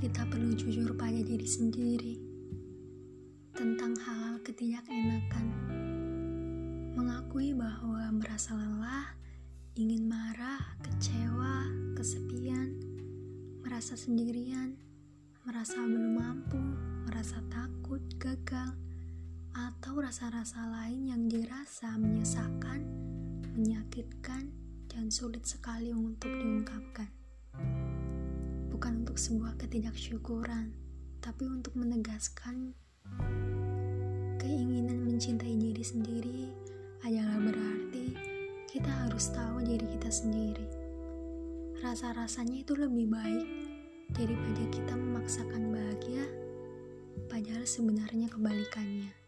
kita perlu jujur pada diri sendiri tentang hal-hal ketidakenakan. Mengakui bahwa merasa lelah, ingin marah, kecewa, kesepian, merasa sendirian, merasa belum mampu, merasa takut, gagal, atau rasa-rasa lain yang dirasa menyesakan, menyakitkan, dan sulit sekali untuk diungkapkan bukan untuk sebuah ketidaksyukuran, tapi untuk menegaskan keinginan mencintai diri sendiri adalah berarti kita harus tahu diri kita sendiri. Rasa-rasanya itu lebih baik daripada kita memaksakan bahagia, padahal sebenarnya kebalikannya.